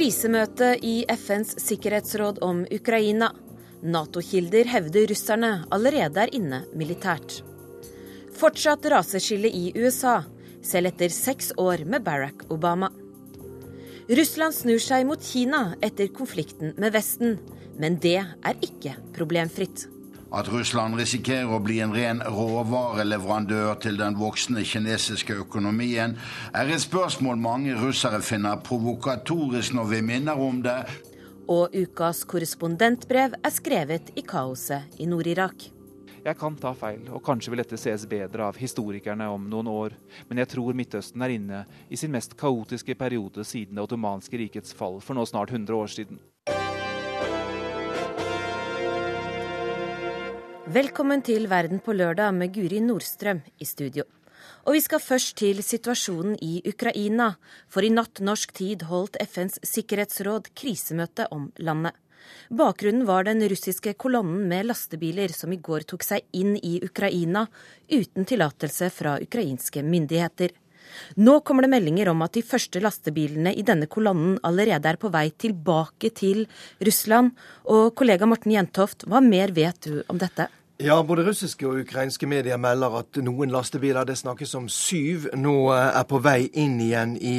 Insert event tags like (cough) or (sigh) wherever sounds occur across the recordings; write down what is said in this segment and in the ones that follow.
Krisemøte i FNs sikkerhetsråd om Ukraina. Nato-kilder hevder russerne allerede er inne militært. Fortsatt raseskille i USA, selv etter seks år med Barack Obama. Russland snur seg mot Kina etter konflikten med Vesten, men det er ikke problemfritt. At Russland risikerer å bli en ren råvareleverandør til den voksende kinesiske økonomien, er et spørsmål mange russere finner provokatorisk når vi minner om det. Og ukas korrespondentbrev er skrevet i kaoset i Nord-Irak. Jeg kan ta feil, og kanskje vil dette ses bedre av historikerne om noen år, men jeg tror Midtøsten er inne i sin mest kaotiske periode siden det ottomanske rikets fall for nå snart 100 år siden. Velkommen til Verden på lørdag med Guri Nordstrøm i studio. Og vi skal først til situasjonen i Ukraina, for i natt norsk tid holdt FNs sikkerhetsråd krisemøte om landet. Bakgrunnen var den russiske kolonnen med lastebiler som i går tok seg inn i Ukraina uten tillatelse fra ukrainske myndigheter. Nå kommer det meldinger om at de første lastebilene i denne kolonnen allerede er på vei tilbake til Russland. Og kollega Morten Jentoft, hva mer vet du om dette? Ja, både russiske og ukrainske medier melder at noen lastebiler, det snakkes om syv, nå eh, er på vei inn igjen i,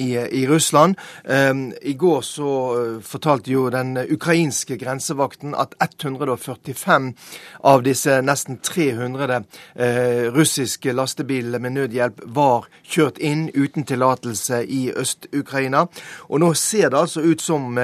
i, i Russland. I går så eh, fortalte jo den ukrainske grensevakten at 145 av disse nesten 300 uh, russiske lastebilene med nødhjelp var kjørt inn uten tillatelse i Øst-Ukraina. Og nå ser det altså ut som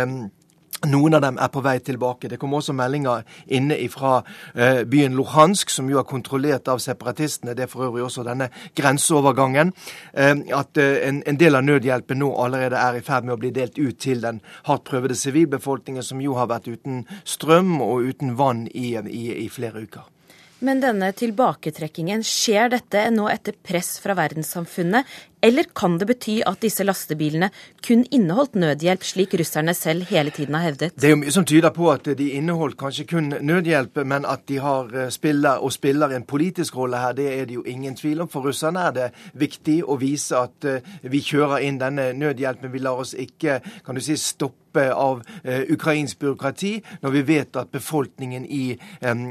noen av dem er på vei tilbake. Det kom også meldinger inne fra eh, byen Luhansk, som jo er kontrollert av separatistene. Det er for øvrig også denne grenseovergangen. Eh, at eh, en, del av nødhjelpen nå allerede er i ferd med å bli delt ut til den hardt prøvede sivilbefolkningen, som jo har vært uten strøm og uten vann i, i, i flere uker. Men denne tilbaketrekkingen, skjer dette nå etter press fra verdenssamfunnet, eller kan det bety at disse lastebilene kun inneholdt nødhjelp, slik russerne selv hele tiden har hevdet? Det er jo mye som tyder på at de inneholdt kanskje kun nødhjelp, men at de har eh, spiller og spiller en politisk rolle her, det er det jo ingen tvil om. For russerne er det viktig å vise at eh, vi kjører inn denne nødhjelpen. Vi lar oss ikke kan du si, stoppe av uh, ukrainsk byråkrati, når vi vet at befolkningen i,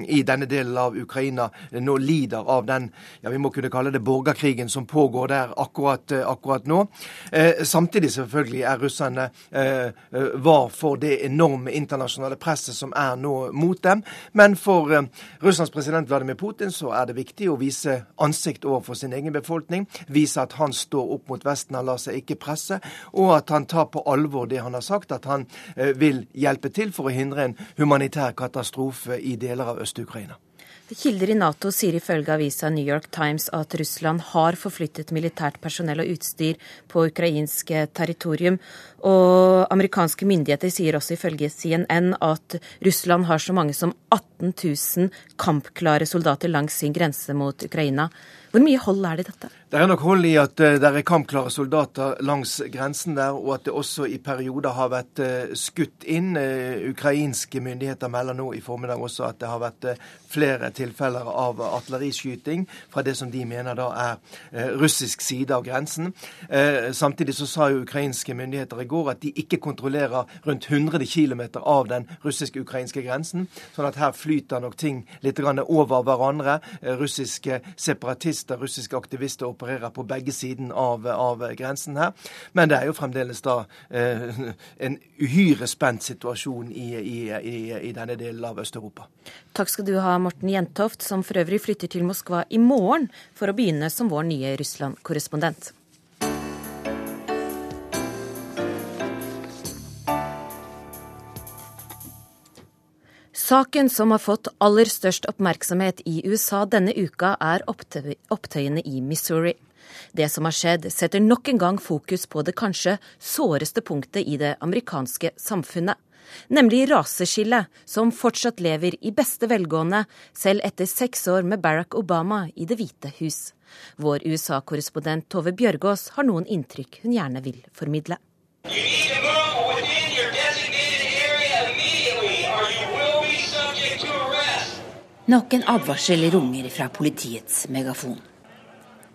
i, denne delen av Ukraina nå lider av den ja, vi må kunne kalle det borgerkrigen som pågår der akkurat akkurat, eh, akkurat nå. Eh, samtidig selvfølgelig er russerne eh, var for det enorme internasjonale presset som er nå mot dem. Men for Russlands president Vladimir Putin så er det viktig å vise ansikt overfor sin egen befolkning. Vise at han står opp mot Vesten, han lar seg ikke presse. Og at han tar på alvor det han har sagt, at han vil hjelpe til for å hindre en humanitær katastrofe i deler av Øst-Ukraina. Kilder i Nato sier ifølge avisa New York Times at Russland har forflyttet militært personell og utstyr på ukrainsk territorium. Og amerikanske myndigheter sier også ifølge CNN at Russland har så mange som 18 000 kampklare soldater langs sin grense mot Ukraina. Hvor mye hold er det i dette? Det er nok hold i at uh, det er kampklare soldater langs grensen der, og at det også i perioder har vært uh, skutt inn. Uh, ukrainske myndigheter melder nå i formiddag også at det har vært flere tilfeller av artilleriskyting fra det som de mener da er russisk side av grensen. Samtidig så sa jo ukrainske myndigheter i går at de ikke kontrollerer rundt 100 km av den russisk-ukrainske grensen, sånn at her flyter nok ting litt over hverandre. Russiske separatister, russiske aktivister opererer på begge siden av, av grensen her. Men det er jo fremdeles da eh, en uhyre spent situasjon i, i, i, i denne delen av Øst-Europa. Takk skal du ha, Morten Jentoft, som for øvrig flytter til Moskva i morgen for å begynne som vår nye Russland-korrespondent. Saken som har fått aller størst oppmerksomhet i USA denne uka, er opptøyene i Missouri. Det som har skjedd, setter nok en gang fokus på det kanskje såreste punktet i det amerikanske samfunnet. Nemlig raseskillet, som fortsatt lever i beste velgående, selv etter seks år med Barack Obama i Det hvite hus. Vår USA-korrespondent Tove Bjørgaas har noen inntrykk hun gjerne vil formidle. Nok en advarsel runger fra politiets megafon.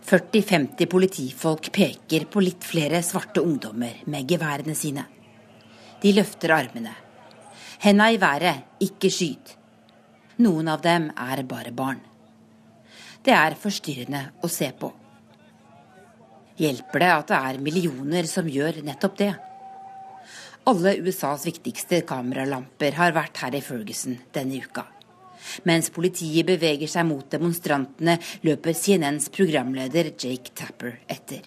40-50 politifolk peker på litt flere svarte ungdommer med geværene sine. De løfter armene. Henda i været, ikke skyt. Noen av dem er bare barn. Det er forstyrrende å se på. Hjelper det at det er millioner som gjør nettopp det? Alle USAs viktigste kameralamper har vært her i Ferguson denne uka. Mens politiet beveger seg mot demonstrantene, løper CNNs programleder Jake Tapper etter.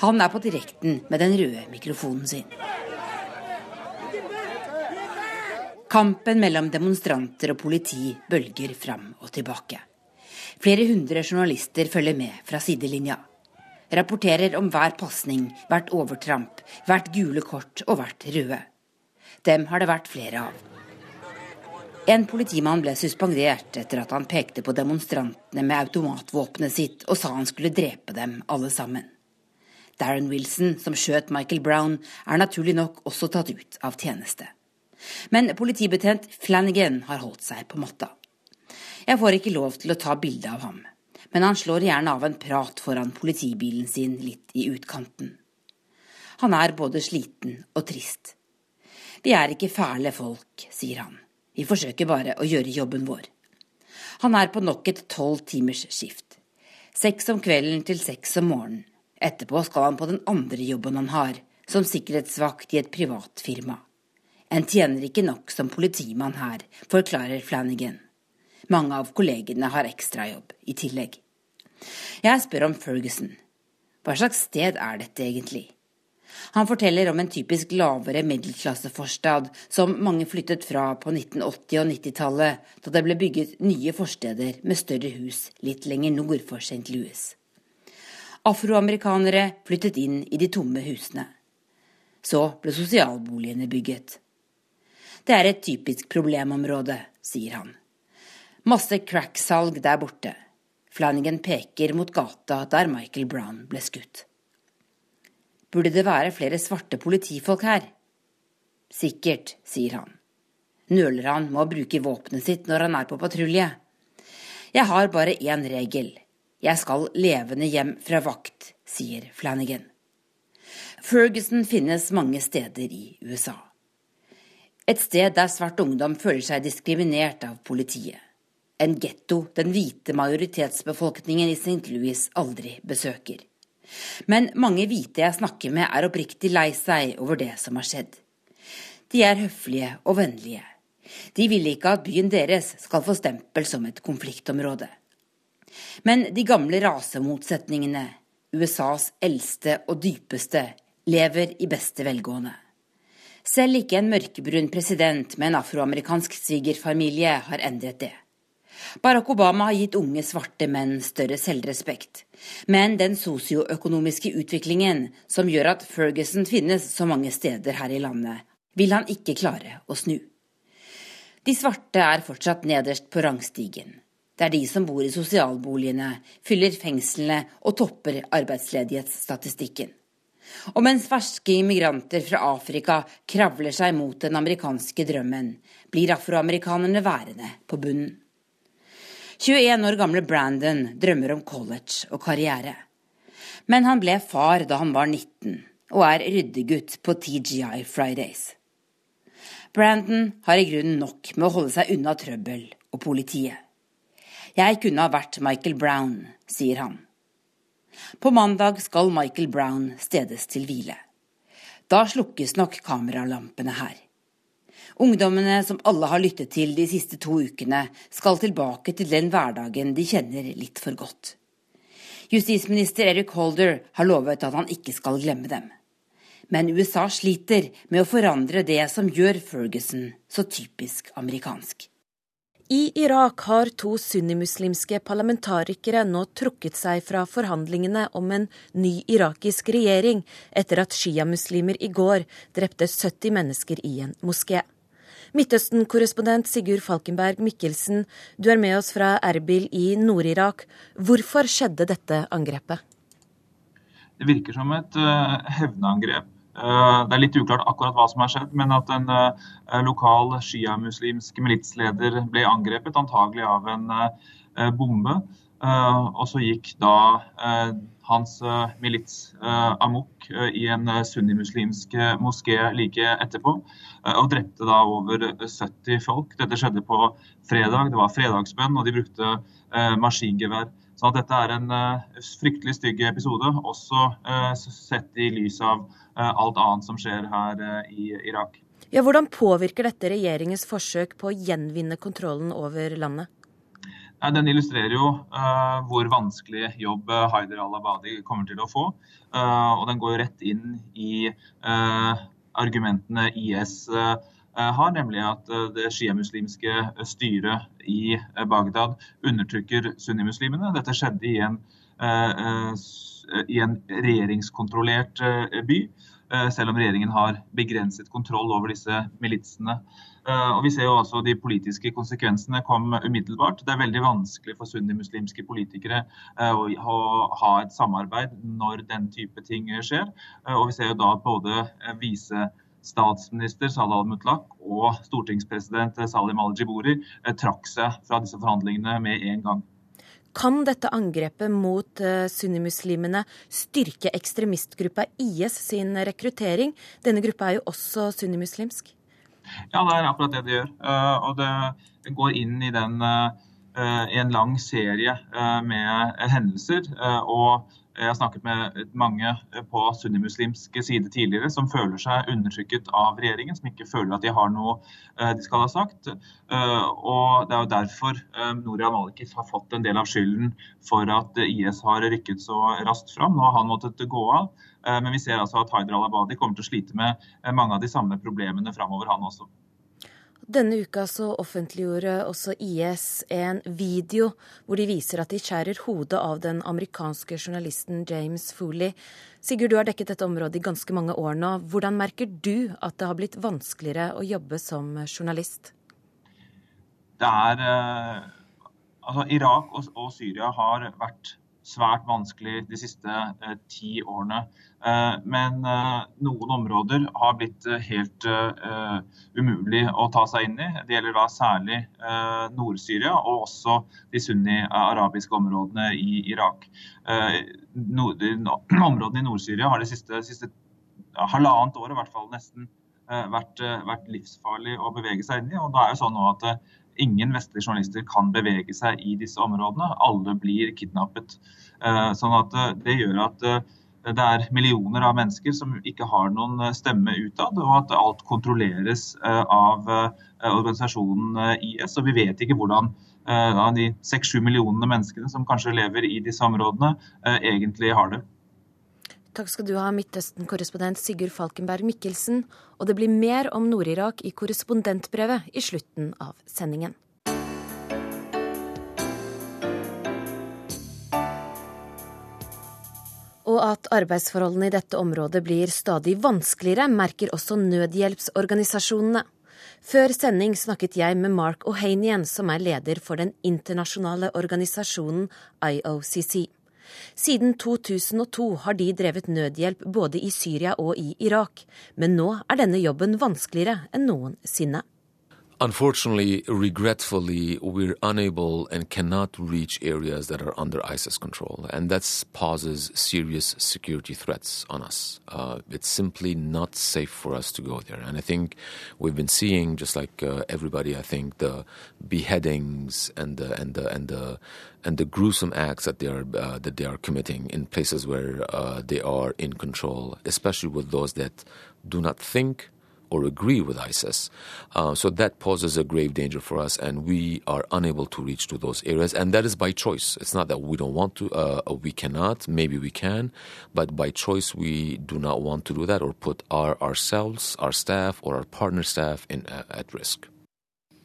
Han er på direkten med den røde mikrofonen sin. Kampen mellom demonstranter og politi bølger fram og tilbake. Flere hundre journalister følger med fra sidelinja. Rapporterer om hver pasning, hvert overtramp, hvert gule kort og hvert røde. Dem har det vært flere av. En politimann ble suspendert etter at han pekte på demonstrantene med automatvåpenet sitt og sa han skulle drepe dem alle sammen. Darren Wilson, som skjøt Michael Brown, er naturlig nok også tatt ut av tjeneste. Men politibetjent Flanagan har holdt seg på matta. Jeg får ikke lov til å ta bilde av ham, men han slår gjerne av en prat foran politibilen sin litt i utkanten. Han er både sliten og trist. Vi er ikke fæle folk, sier han. Vi forsøker bare å gjøre jobben vår. Han er på nok et tolv timers skift. Seks om kvelden til seks om morgenen. Etterpå skal han på den andre jobben han har, som sikkerhetsvakt i et privat firma. En tjener ikke nok som politimann her, forklarer Flanagan. Mange av kollegene har ekstrajobb i tillegg. Jeg spør om Ferguson. Hva slags sted er dette egentlig? Han forteller om en typisk lavere middelklasseforstad som mange flyttet fra på 1980- og 90-tallet, da det ble bygget nye forsteder med større hus litt lenger nord for St. Louis. Afroamerikanere flyttet inn i de tomme husene. Så ble sosialboligene bygget. Det er et typisk problemområde, sier han. Masse cracksalg der borte. Flanagan peker mot gata der Michael Brown ble skutt. Burde det være flere svarte politifolk her? Sikkert, sier han. Nøler han med å bruke våpenet sitt når han er på patrulje? Jeg har bare én regel. Jeg skal levende hjem fra vakt, sier Flanagan. Ferguson finnes mange steder i USA. Et sted der svart ungdom føler seg diskriminert av politiet. En getto den hvite majoritetsbefolkningen i St. Louis aldri besøker. Men mange hvite jeg snakker med, er oppriktig lei seg over det som har skjedd. De er høflige og vennlige. De vil ikke at byen deres skal få stempel som et konfliktområde. Men de gamle rasemotsetningene, USAs eldste og dypeste, lever i beste velgående. Selv ikke en mørkebrun president med en afroamerikansk svigerfamilie har endret det. Barack Obama har gitt unge svarte menn større selvrespekt. Men den sosioøkonomiske utviklingen som gjør at Ferguson finnes så mange steder her i landet, vil han ikke klare å snu. De svarte er fortsatt nederst på rangstigen. Det er de som bor i sosialboligene, fyller fengslene og topper arbeidsledighetsstatistikken. Og mens ferske immigranter fra Afrika kravler seg mot den amerikanske drømmen, blir afroamerikanerne værende på bunnen. 21 år gamle Brandon drømmer om college og karriere. Men han ble far da han var 19, og er ryddegutt på TGI Fridays. Brandon har i grunnen nok med å holde seg unna trøbbel og politiet. Jeg kunne ha vært Michael Brown, sier han. På mandag skal Michael Brown stedes til hvile. Da slukkes nok kameralampene her. Ungdommene som alle har lyttet til de siste to ukene, skal tilbake til den hverdagen de kjenner litt for godt. Justisminister Eric Holder har lovet at han ikke skal glemme dem. Men USA sliter med å forandre det som gjør Ferguson så typisk amerikansk. I Irak har to sunnimuslimske parlamentarikere nå trukket seg fra forhandlingene om en ny irakisk regjering, etter at sjiamuslimer i går drepte 70 mennesker i en moské. Midtøsten-korrespondent Sigurd Falkenberg Mikkelsen, du er med oss fra Erbil i Nord-Irak. Hvorfor skjedde dette angrepet? Det virker som et uh, hevneangrep Eh, det er litt uklart akkurat hva som har skjedd, men at en eh, lokal sjiamuslimsk militsleder ble angrepet, antagelig av en bombe. Og så gikk da hans milits amok i en sunnimuslimsk moské like etterpå. Og drepte da over 70 folk. Dette skjedde på fredag, det var fredagsbønn, og de brukte maskingevær. Så dette er en fryktelig stygg episode, også sett i lys av alt annet som skjer her i Irak. Ja, hvordan påvirker dette regjeringens forsøk på å gjenvinne kontrollen over landet? Den illustrerer jo uh, hvor vanskelig jobb uh, Haider al-Abadi kommer til å få. Uh, og den går rett inn i argumentene IS har, nemlig at det sjiamuslimske styret i Bagdad undertrykker sunnimuslimene. Dette skjedde i en, i en regjeringskontrollert by. Eh, selv om regjeringen har begrenset kontroll over disse militsene. Eh, og Vi ser jo også de politiske konsekvensene kom umiddelbart. Det er veldig vanskelig for sunnimuslimske politikere eh, å ha et samarbeid når den type ting skjer. Og Vi ser jo da at både vise statsminister Salah al-Mutlaq og stortingspresident Salim al-Jiburi trakk seg fra disse forhandlingene med en gang. Kan dette angrepet mot uh, sunnimuslimene styrke ekstremistgruppa IS sin rekruttering? Denne gruppa er jo også sunnimuslimsk. Ja, det er akkurat det det gjør. Uh, og det går inn i den, i en lang serie med hendelser. og jeg har snakket med mange på sunnimuslimsk side tidligere som føler seg undertrykket av regjeringen, som ikke føler at de har noe eh, de skal ha sagt. Eh, og Det er jo derfor eh, Noria Malikis har fått en del av skylden for at IS har rykket så raskt fram. Nå har han måttet gå av. Men vi ser altså at Haider al-Abadi kommer til å slite med mange av de samme problemene framover, han også. Denne uka så offentliggjorde også IS en video hvor de viser at de skjærer hodet av den amerikanske journalisten James Foley. Sigurd, du har dekket dette området i ganske mange år nå. Hvordan merker du at det har blitt vanskeligere å jobbe som journalist? Det er eh, Altså, Irak og, og Syria har vært svært vanskelig de siste eh, ti årene. Eh, men eh, noen områder har blitt eh, helt eh, umulig å ta seg inn i. Det gjelder da særlig Nord-Syria og også de sunni-arabiske områdene i Irak. Nord (clears throat) områdene i Nord-Syria har de siste, siste halvannet året hvert fall nesten vært, vært, livsfarlig å bevege seg inn i. og da er jo sånn at ingen vestlige journalister kan bevege seg i disse områdene. Alle blir kidnappet. Eh, sånn at eh, Det gjør at eh, det er millioner av mennesker som ikke har noen stemme utad, og at alt kontrolleres av organisasjonen IS. Og vi vet ikke hvordan de 6-7 millionene menneskene som kanskje lever i disse områdene, egentlig har det. Takk skal du ha, Midtøsten-korrespondent Sigurd Falkenberg Mikkelsen. Og det blir mer om Nord-Irak i korrespondentbrevet i slutten av sendingen. Og at arbeidsforholdene i dette området blir stadig vanskeligere, merker også nødhjelpsorganisasjonene. Før sending snakket jeg med Mark O'Hanian, som er leder for den internasjonale organisasjonen IOCC. Siden 2002 har de drevet nødhjelp både i Syria og i Irak, men nå er denne jobben vanskeligere enn noensinne. Unfortunately, regretfully, we're unable and cannot reach areas that are under ISIS control, and that poses serious security threats on us. Uh, it's simply not safe for us to go there, and I think we've been seeing, just like uh, everybody, I think the beheadings and the and the and the and the gruesome acts that they are uh, that they are committing in places where uh, they are in control, especially with those that do not think or agree with ISIS. Uh, so that poses a grave danger for us, and we are unable to reach to those areas. And that is by choice. It's not that we don't want to, uh, we cannot. Maybe we can, but by choice we do not want to do that or put our ourselves, our staff, or our partner staff in uh, at risk.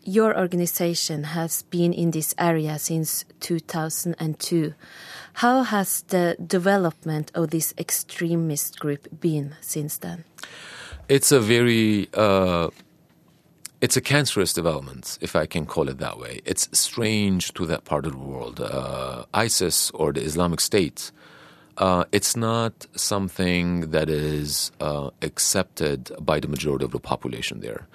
Your organization has been in this area since 2002. How has the development of this extremist group been since then? It's a very uh, it's a cancerous development, if I can call it that way. It's strange to that part of the world. Uh, ISIS or the Islamic State, uh, it's not something that is uh, accepted by the majority of the population there.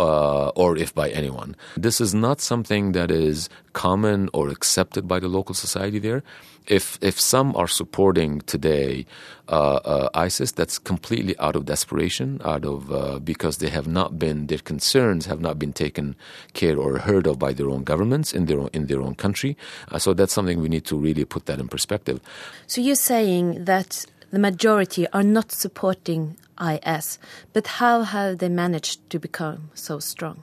Uh, or if by anyone. This is not something that is common or accepted by the local society there. if if some are supporting today uh, uh, ISIS, that's completely out of desperation, out of uh, because they have not been their concerns have not been taken care or heard of by their own governments in their own, in their own country. Uh, so that's something we need to really put that in perspective. So you're saying that the majority are not supporting IS, but how have they managed to become so strong?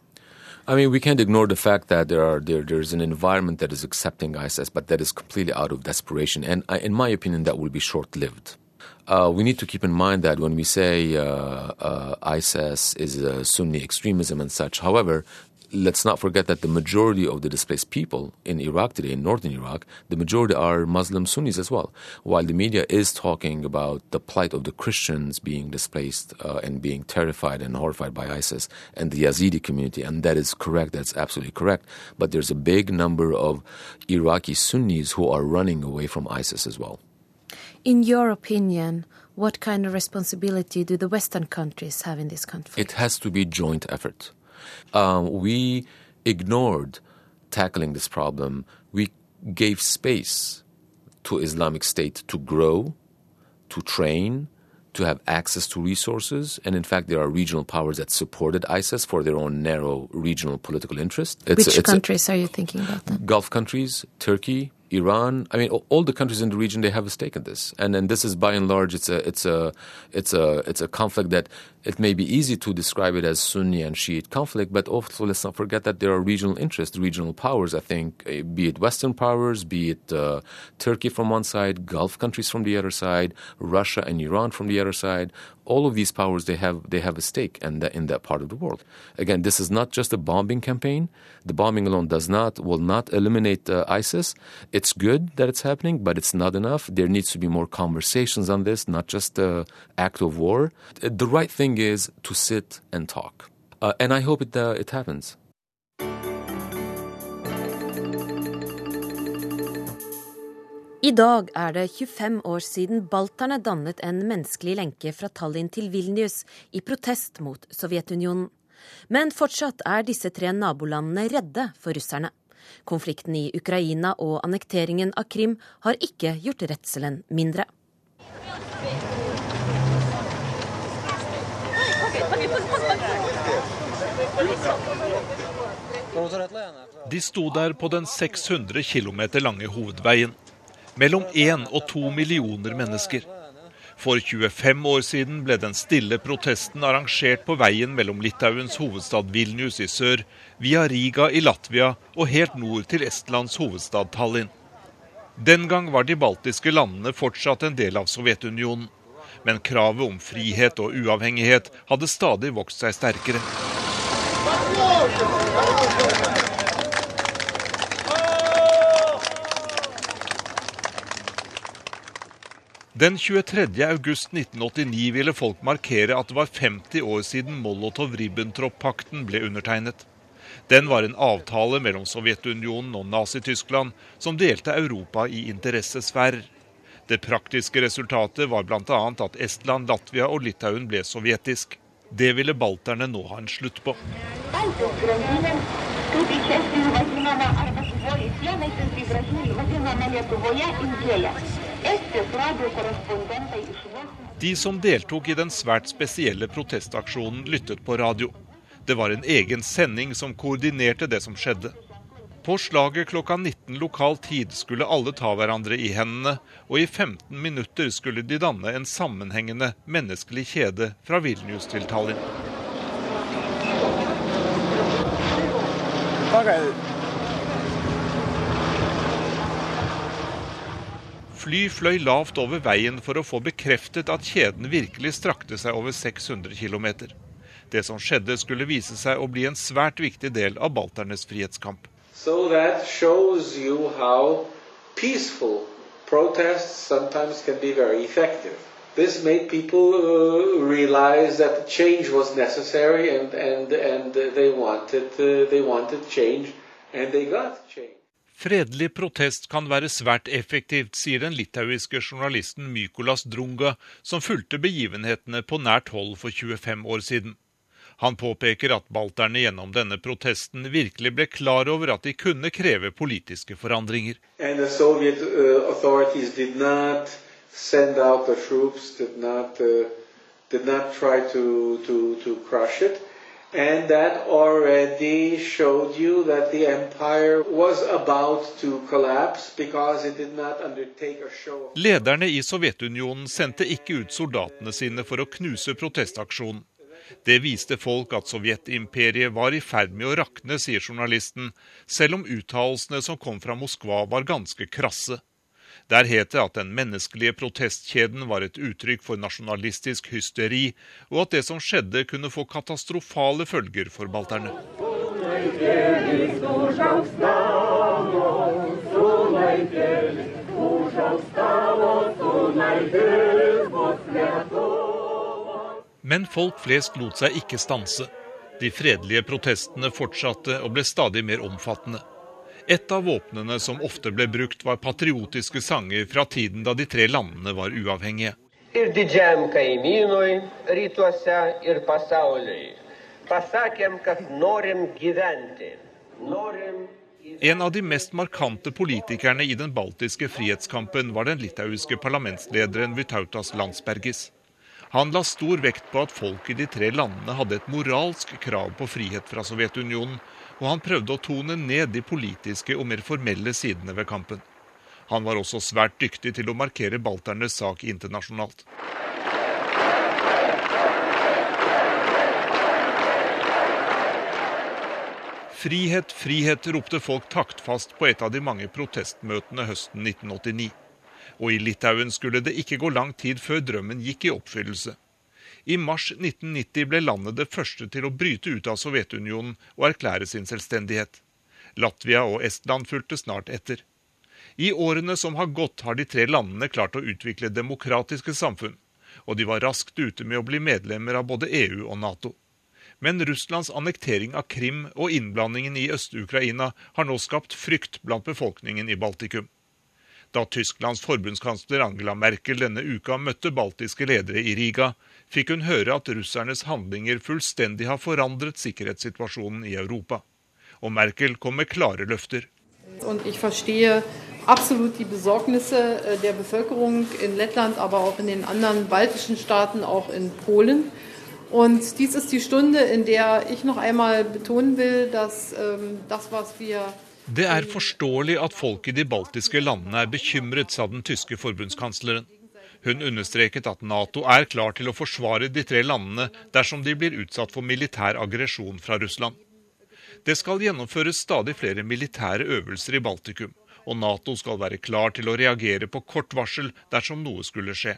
I mean, we can't ignore the fact that there are there, there's an environment that is accepting ISIS, but that is completely out of desperation. And I, in my opinion, that will be short-lived. Uh, we need to keep in mind that when we say uh, uh, ISIS is Sunni extremism and such, however, let's not forget that the majority of the displaced people in Iraq today, in northern Iraq, the majority are Muslim Sunnis as well. While the media is talking about the plight of the Christians being displaced uh, and being terrified and horrified by ISIS and the Yazidi community, and that is correct, that's absolutely correct. But there's a big number of Iraqi Sunnis who are running away from ISIS as well. In your opinion, what kind of responsibility do the Western countries have in this conflict? It has to be joint effort um, we ignored tackling this problem. We gave space to Islamic State to grow, to train, to have access to resources. And in fact, there are regional powers that supported ISIS for their own narrow regional political interest. It's Which a, countries a, are you thinking about? Then? Gulf countries, Turkey, Iran. I mean, all the countries in the region they have a stake in this, and and this is by and large it's a it's a it's a it's a conflict that it may be easy to describe it as Sunni and Shiite conflict, but also let's not forget that there are regional interests, regional powers. I think, eh, be it Western powers, be it uh, Turkey from one side, Gulf countries from the other side, Russia and Iran from the other side. All of these powers they have they have a stake in that in that part of the world. Again, this is not just a bombing campaign. The bombing alone does not will not eliminate uh, ISIS. It's good that it's happening, but it's not enough. There needs to be more conversations on this, not just the act of war. The right thing is to sit and talk. Uh, and I hope it, uh, it happens. I dag er det 25 år siden balterne dannet en menneskelig lenke fra Tallinn til Vilnius i protest mot Sovjetunionen. Men fortsatt er disse tre nabolandene redde for russerne. Konflikten i Ukraina og annekteringen av Krim har ikke gjort redselen mindre. De sto der på den 600 km lange hovedveien. Mellom én og to millioner mennesker. For 25 år siden ble den stille protesten arrangert på veien mellom Litauens hovedstad Vilnius i sør, via Riga i Latvia og helt nord til Estlands hovedstad Tallinn. Den gang var de baltiske landene fortsatt en del av Sovjetunionen men kravet om frihet og uavhengighet hadde stadig vokst seg sterkere. Den 23. august 1989 ville folk markere at det var 50 år siden Molotov-Ribbentrop-pakten ble undertegnet. Den var en avtale mellom Sovjetunionen og Nazi-Tyskland som delte Europa i interessesfærer. Det praktiske resultatet var bl.a. at Estland, Latvia og Litauen ble sovjetisk. Det ville balterne nå ha en slutt på. De som deltok i den svært spesielle protestaksjonen, lyttet på radio. Det var en egen sending som koordinerte det som skjedde. På slaget klokka 19 lokal tid skulle alle ta hverandre i hendene, og i 15 minutter skulle de danne en sammenhengende menneskelig kjede fra Vilnius til Tallinn. Fly fløy lavt over veien for å få bekreftet at kjeden virkelig strakte seg over 600 km. Det som skjedde, skulle vise seg å bli en svært viktig del av balternes frihetskamp. So that shows you how peaceful protests sometimes can be very effective. This made people uh, realize that change was necessary and, and, and they, wanted, uh, they wanted change, and they got change. Fredelig protest kan være svært effektivt, sier den litauiske journalisten Mykolas Drunga, som fulgte begivenhetene på nært hold for 25 år siden. Han påpeker at balterne gjennom denne protesten virkelig ble klar over at de kunne kreve politiske forandringer. And the Soviet uh, authorities did not send out the troops, did not, uh, did not try to, to, to crush it. And that already showed you that the empire was about to collapse because it did not undertake a show Lederne i Sovjetunionen sendte ikke ut soldatene sine for å knuse protestaksjonen. Det viste folk at sovjetimperiet var i ferd med å rakne, sier journalisten, selv om uttalelsene som kom fra Moskva var ganske krasse. Der het det at den menneskelige protestkjeden var et uttrykk for nasjonalistisk hysteri, og at det som skjedde kunne få katastrofale følger for balterne. Men folk flest lot seg ikke stanse. De fredelige protestene fortsatte og ble stadig mer omfattende. Et av våpnene som ofte ble brukt, var patriotiske sanger fra tiden da de tre landene var uavhengige. En av de mest markante politikerne i den baltiske frihetskampen var den litauiske parlamentslederen Vytautas Landsbergis. Han la stor vekt på at folk i de tre landene hadde et moralsk krav på frihet fra Sovjetunionen, og han prøvde å tone ned de politiske og mer formelle sidene ved kampen. Han var også svært dyktig til å markere balternes sak internasjonalt. Frihet, frihet, ropte folk taktfast på et av de mange protestmøtene høsten 1989. Og i Litauen skulle det ikke gå lang tid før drømmen gikk i oppfyllelse. I mars 1990 ble landet det første til å bryte ut av Sovjetunionen og erklære sin selvstendighet. Latvia og Estland fulgte snart etter. I årene som har gått, har de tre landene klart å utvikle demokratiske samfunn, og de var raskt ute med å bli medlemmer av både EU og Nato. Men Russlands annektering av Krim og innblandingen i Øst-Ukraina har nå skapt frykt blant befolkningen i Baltikum. Da Tysklands forbundskansler Angela Merkel denne uka møtte baltiske ledere i Riga, fikk hun høre at russernes handlinger fullstendig har forandret sikkerhetssituasjonen i Europa. Og Merkel kom med klare løfter. Und ich verstehe absolut die Besorgnisse äh, der Bevölkerung in Lettland, aber auch in den anderen baltischen Staaten, auch in Polen. Und dies ist die Stunde, in der ich noch einmal betonen will, dass ähm, das, was wir Det er forståelig at folk i de baltiske landene er bekymret, sa den tyske forbundskansleren. Hun understreket at Nato er klar til å forsvare de tre landene dersom de blir utsatt for militær aggresjon fra Russland. Det skal gjennomføres stadig flere militære øvelser i Baltikum, og Nato skal være klar til å reagere på kort varsel dersom noe skulle skje.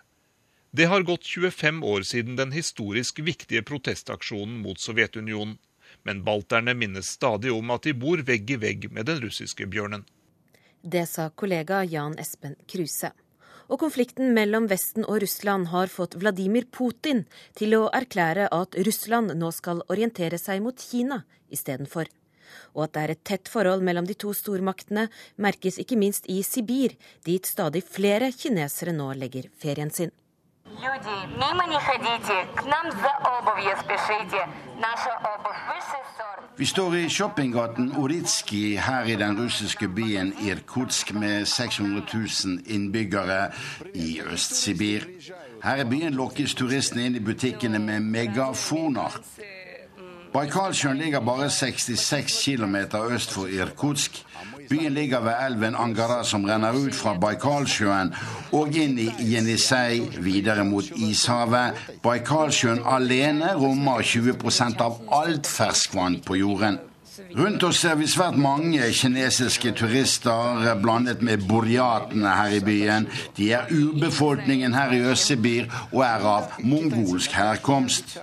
Det har gått 25 år siden den historisk viktige protestaksjonen mot Sovjetunionen, men balterne minnes stadig om at de bor vegg i vegg med den russiske bjørnen. Det sa kollega Jan Espen Kruse. Og konflikten mellom Vesten og Russland har fått Vladimir Putin til å erklære at Russland nå skal orientere seg mot Kina istedenfor. Og at det er et tett forhold mellom de to stormaktene, merkes ikke minst i Sibir, dit stadig flere kinesere nå legger ferien sin. Люди, мимо не ходите, к нам за обувью спешите. Наша обувь высший сорт. Vi står i shoppinggaten Uritski her i den russiske byen Irkutsk med 600 000 innbyggere i Øst-Sibir. Her i byen lokkes turistene inn i butikkene med megafoner. Baikalsjøen ligger bare 66 km øst for Irkutsk. Byen ligger ved elven Angara, som renner ut fra Baikalsjøen og inn i Jenisei, videre mot Ishavet. Baikalsjøen alene rommer 20% av alt ferskvann på jorden. Rundt oss ser vi svært mange kinesiske turister blandet med burjatene her i byen. De er urbefolkningen her i Øst-Sibir og er av mongolsk herkomst.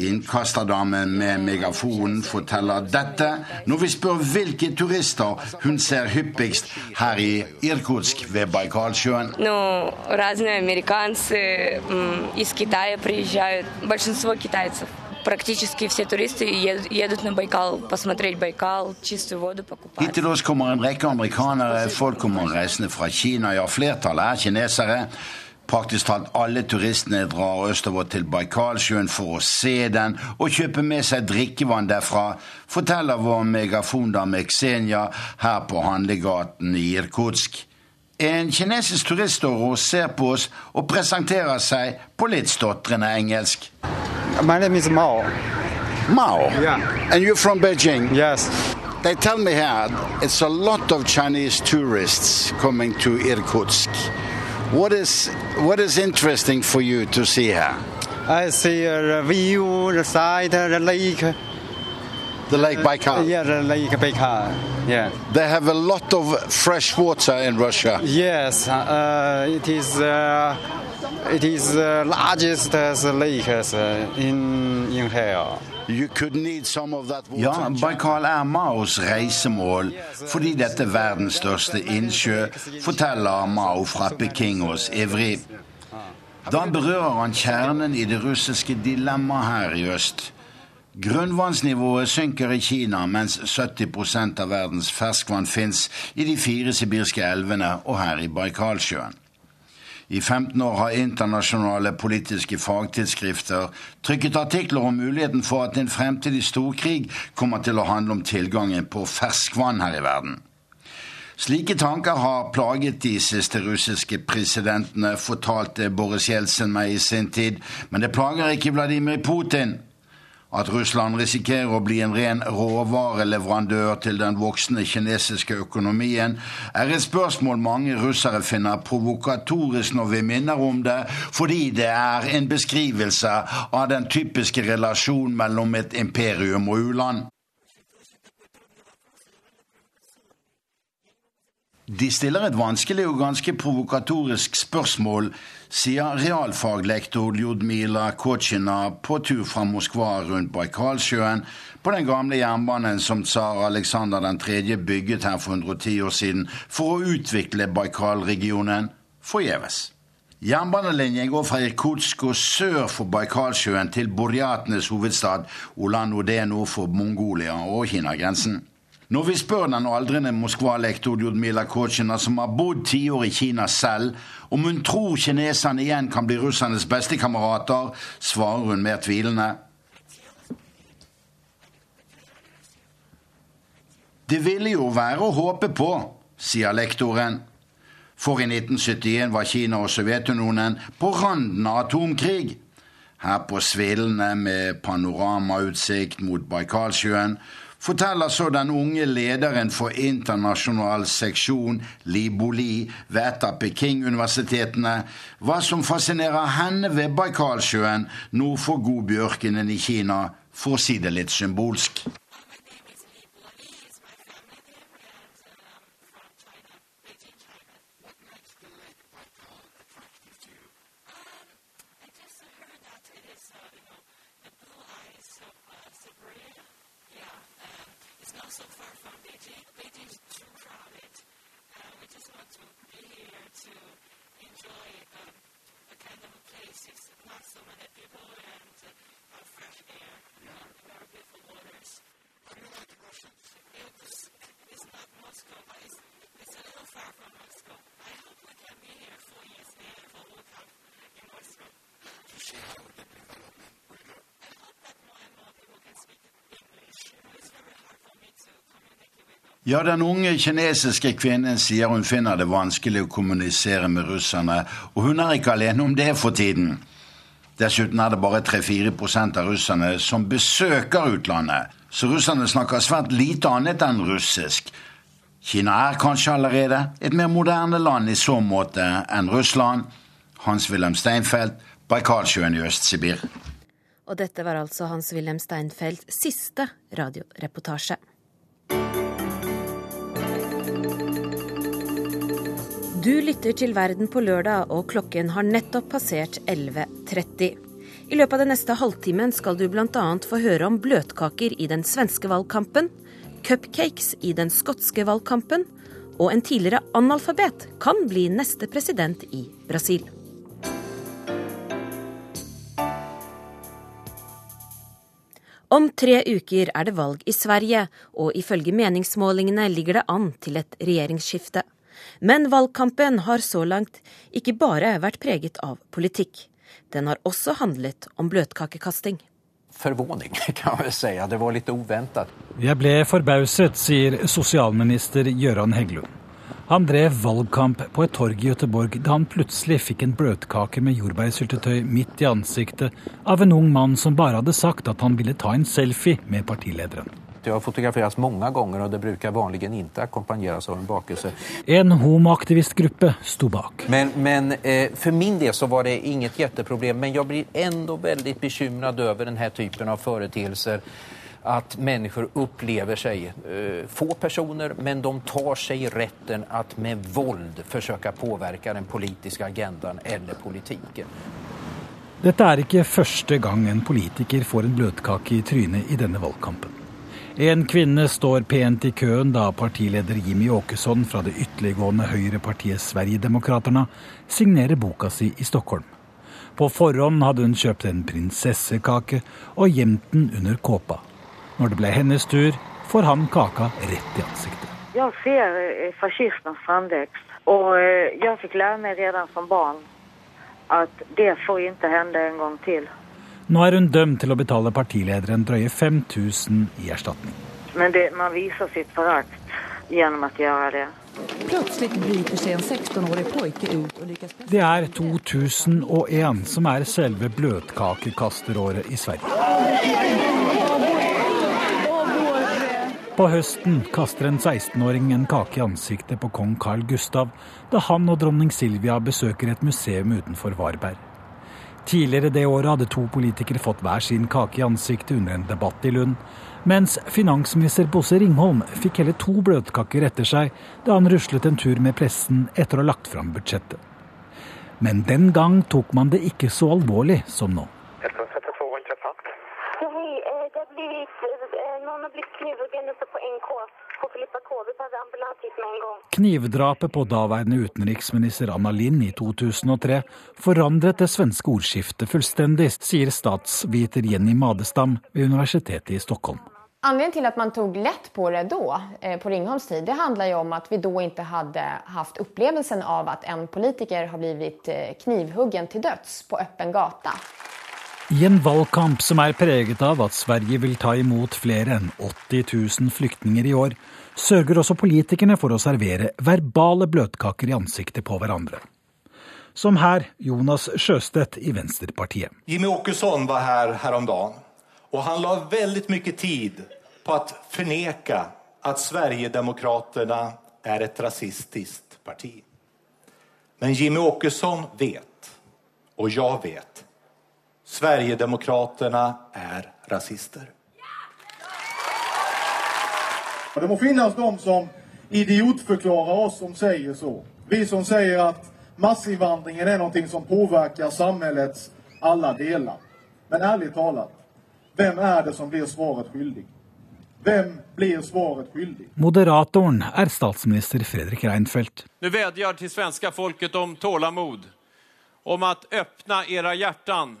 Innkasterdamen med megafonen forteller dette når vi spør hvilke turister hun ser hyppigst her i Irkutsk ved Baikalsjøen. No, разные американцы из Китая приезжают, большинство китайцев практически все туристы едут на Байкал, посмотреть Байкал, чистую воду покупать. Hit til oss kommer en rekke amerikanere, folk kommer reisende fra Kina, ja, flertallet er kinesere. Praktisk talt alle turistene drar østover til Baikalsjøen for å se den og kjøpe med seg drikkevann derfra, forteller vår megafondame Xenia her på handlegaten i Irkutsk. En kinesisk turist står og ser på oss og presenterer seg på litt stotrende engelsk. My name is Mao. Mao? Yeah. And you're from Beijing? Yes. They tell me here it's a lot of Chinese tourists coming to Irkutsk. What is what is interesting for you to see here? I see the view, the side, the lake. The Lake Baikal. Yeah, the Lake Baikal. Yeah. They have a lot of fresh water in Russia. Yes, uh, it is. Uh, it is the largest uh, lake uh, in in here. You could need some of that water. Ja, Baikal er Maos reisemål fordi dette er verdens største innsjø, forteller Mao fra Peking oss ivrig. Da berører han kjernen i det russiske dilemmaet her i øst. Grunnvannsnivået synker i Kina, mens 70% av verdens ferskvann fins i de fire sibirske elvene og her i Baikalsjøen. I 15 år har internasjonale politiske fagtidsskrifter trykket artikler om muligheten for at en fremtidig storkrig kommer til å handle om tilgangen på ferskvann her i verden. Slike tanker har plaget de siste russiske presidentene, fortalte Boris Jeltsin meg i sin tid, men det plager ikke Vladimir Putin. At Russland risikerer å bli en ren råvareleverandør til den voksende kinesiske økonomien, er et spørsmål mange russere finner provokatorisk når vi minner om det, fordi det er en beskrivelse av den typiske relasjonen mellom et imperium og u-land. De stiller et vanskelig og ganske provokatorisk spørsmål, sier realfaglektor Ljudmila Kochina på tur fra Moskva rundt Baikalsjøen på den gamle jernbanen som tsar Aleksander 3. bygget her for 110 år siden for å utvikle Baikal-regionen forgjeves. Jernbanelinjen går fra Irkutsk og sør for Baikalsjøen til Burjatenes hovedstad Ulan-Ude nord for Mongolia og Kinagrensen. Når vi spør den aldrende Moskva-lektor Ljudmila Kochina, som har bodd tiår i Kina selv, om hun tror kineserne igjen kan bli russernes bestekamerater, svarer hun mer tvilende. Det ville jo være å håpe på, sier lektoren. For i 1971 var Kina og Sovjetunionen på randen av atomkrig. Her på svillene med panoramautsikt mot Baikalsjøen forteller så den unge lederen for internasjonal seksjon, Li Boli, ved et av Peking-universitetene, hva som fascinerer henne ved Baikalsjøen nord for Godbjørkenen i Kina, for å si det litt symbolsk. Ja, den unge kinesiske kvinnen sier hun finner det vanskelig å kommunisere med russerne, og hun er ikke alene om det for tiden. Dessuten er det bare 3-4 av russerne som besøker utlandet, så russerne snakker svært lite annet enn russisk. Kina er kanskje allerede et mer moderne land i så måte enn Russland. Hans-Wilhelm Steinfeld, Baikalsjøen i Øst-Sibir. Og dette var altså Hans-Wilhelm Steinfelds siste radioreportasje. Du lytter til Verden på lørdag, og klokken har nettopp passert 11.30. I løpet av den neste halvtimen skal du bl.a. få høre om bløtkaker i den svenske valgkampen, cupcakes i den skotske valgkampen, og en tidligere analfabet kan bli neste president i Brasil. Om tre uker er det valg i Sverige, og ifølge meningsmålingene ligger det an til et regjeringsskifte. Men valgkampen har så langt ikke bare vært preget av politikk. Den har også handlet om bløtkakekasting. Forvåning, (laughs) kan man vel si. Det var litt uventet. Jeg ble forbauset, sier sosialminister Gøran Heggelund. Han drev valgkamp på et torg i Göteborg da han plutselig fikk en bløtkake med jordbærsyltetøy midt i ansiktet av en ung mann som bare hadde sagt at han ville ta en selfie med partilederen. Det har fotograferats mange ganger, og det bruker vanlig ikke akkompagneres av en bakelse. En homoaktivistgruppe sto bak. Men, men eh, for min del så var det inget kjempeproblem. Men jeg blir enda veldig bekymret over denne typen av foreteelser. At mennesker opplever seg eh, få personer, men de tar seg retten at med vold forsøke å påvirke den politiske agendaen eller politikken. Dette er ikke første gang en politiker får en bløtkake i trynet i denne valgkampen. En kvinne står pent i køen da partileder Jimmy Åkesson fra det ytterliggående høyrepartiet Sverigedemokraterna signerer boka si i Stockholm. På forhånd hadde hun kjøpt en prinsessekake og gjemt den under kåpa. Når det ble hennes tur, får han kaka rett i ansiktet. Jeg ser eh, fascismens framvekst, og eh, jeg fikk lære meg allerede som barn at det får ikke hende en gang til. Nå er hun dømt til å betale partilederen drøye 5000 i erstatning. Men det, man viser sitt forakt gjennom å gjøre det. Plutselig bryter seg en 16-årig pojke ut Det er 2001 som er selve bløtkakekasteråret i Sverige. På høsten kaster en 16-åring en kake i ansiktet på kong Carl Gustav da han og dronning Silvia besøker et museum utenfor Varberg. Tidligere det året hadde to politikere fått hver sin kake i ansiktet under en debatt i Lund, mens finansminister Bosse Ringholm fikk hele to bløtkaker etter seg da han ruslet en tur med pressen etter å ha lagt fram budsjettet. Men den gang tok man det ikke så alvorlig som nå. Hei, eh, det blir eh, noen har blitt knivhuggen oppe på NK Knivdrapet på daværende utenriksminister Anna Lind i 2003 forandret det svenske ordskiftet fullstendig, sier statsviter Jenny Madestam ved Universitetet i Stockholm. Anledningen til at man tok lett på det da, eh, på Ringholms tid, det handler jo om at vi da ikke hadde hatt opplevelsen av at en politiker har blitt eh, knivhuggen til døds på åpen gate. I en valgkamp som er preget av at Sverige vil ta imot flere enn 80 000 flyktninger i år, sørger også politikerne for å servere verbale bløtkaker i ansiktet på hverandre. Som her Jonas Sjøstedt i Venstrepartiet. Jimmy Åkesson var her her om dagen, og han la veldig mye tid på å forneke at Sverigedemokraterna er et rasistisk parti. Men Jimmy Åkesson vet, og jeg vet, Sverigedemokraterna er rasister. Det må finnes de som idiotforklarer oss som sier så. Vi som sier at massinvandringen er noe som påvirker samfunnets alle deler. Men ærlig talt, hvem er det som blir svaret skyldig? Hvem blir svaret skyldig? Moderatoren er statsminister Fredrik Reinfeldt. Nå vedger til svenske folket om tålamod, om å åpne deres hjerter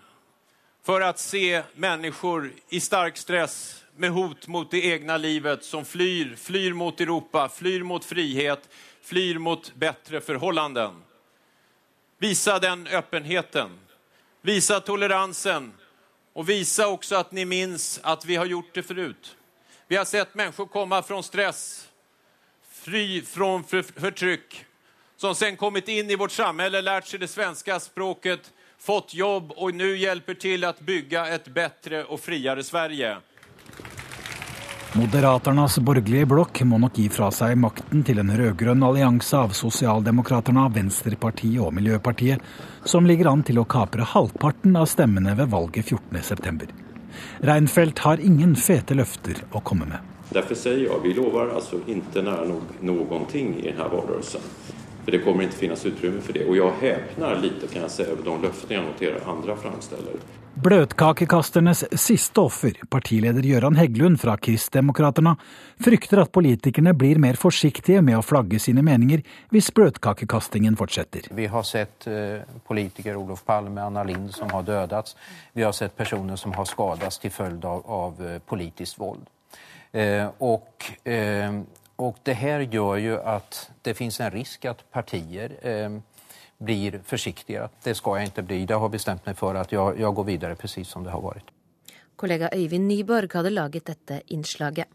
for å se mennesker i sterk stress med hot mot det egna livet som flyr, flyr mot Europa, flyr mot frihet, flyr mot bättre förhållanden. Visa den öppenheten, visa toleransen og visa også at ni minns at vi har gjort det förut. Vi har sett mennesker komme fra stress, fri fra förtryck, som sen kommit inn i vårt samhälle, lært seg det svenske språket, fått jobb og nå hjelper til å bygge et bedre og friere Sverige. Moderaternas borgerlige blokk må nok gi fra seg makten til en rød-grønn allianse av Sosialdemokraterne, Venstrepartiet og Miljøpartiet, som ligger an til å kapre halvparten av stemmene ved valget 14.9. Reinfeldt har ingen fete løfter å komme med. Derfor sier jeg vi lover altså ikke nær noen ting i denne valgkampen. For det kommer ikke finnes utrymme for det. Og jeg häpnar litt kan jeg säga over de löften jag noterer andre framställer. Bløtkakekasternes siste offer, partileder Gøran Heggelund fra Kristdemokraterna, frykter at politikerne blir mer forsiktige med å flagge sine meninger hvis bløtkakekastingen fortsetter. Vi har sett politiker Olof Palme, Anna Lind, som har dødd. Vi har sett personer som har skadet til følge av, av eh, politisk vold. Eh, og eh, Og det her gjør jo at det finnes en risk at partier eh, blir forsiktige. Det skal jeg ikke bli. Det har bestemt meg for at jeg, jag går videre precis som det har vært. Kollega Øyvind Nyborg hadde laget dette innslaget.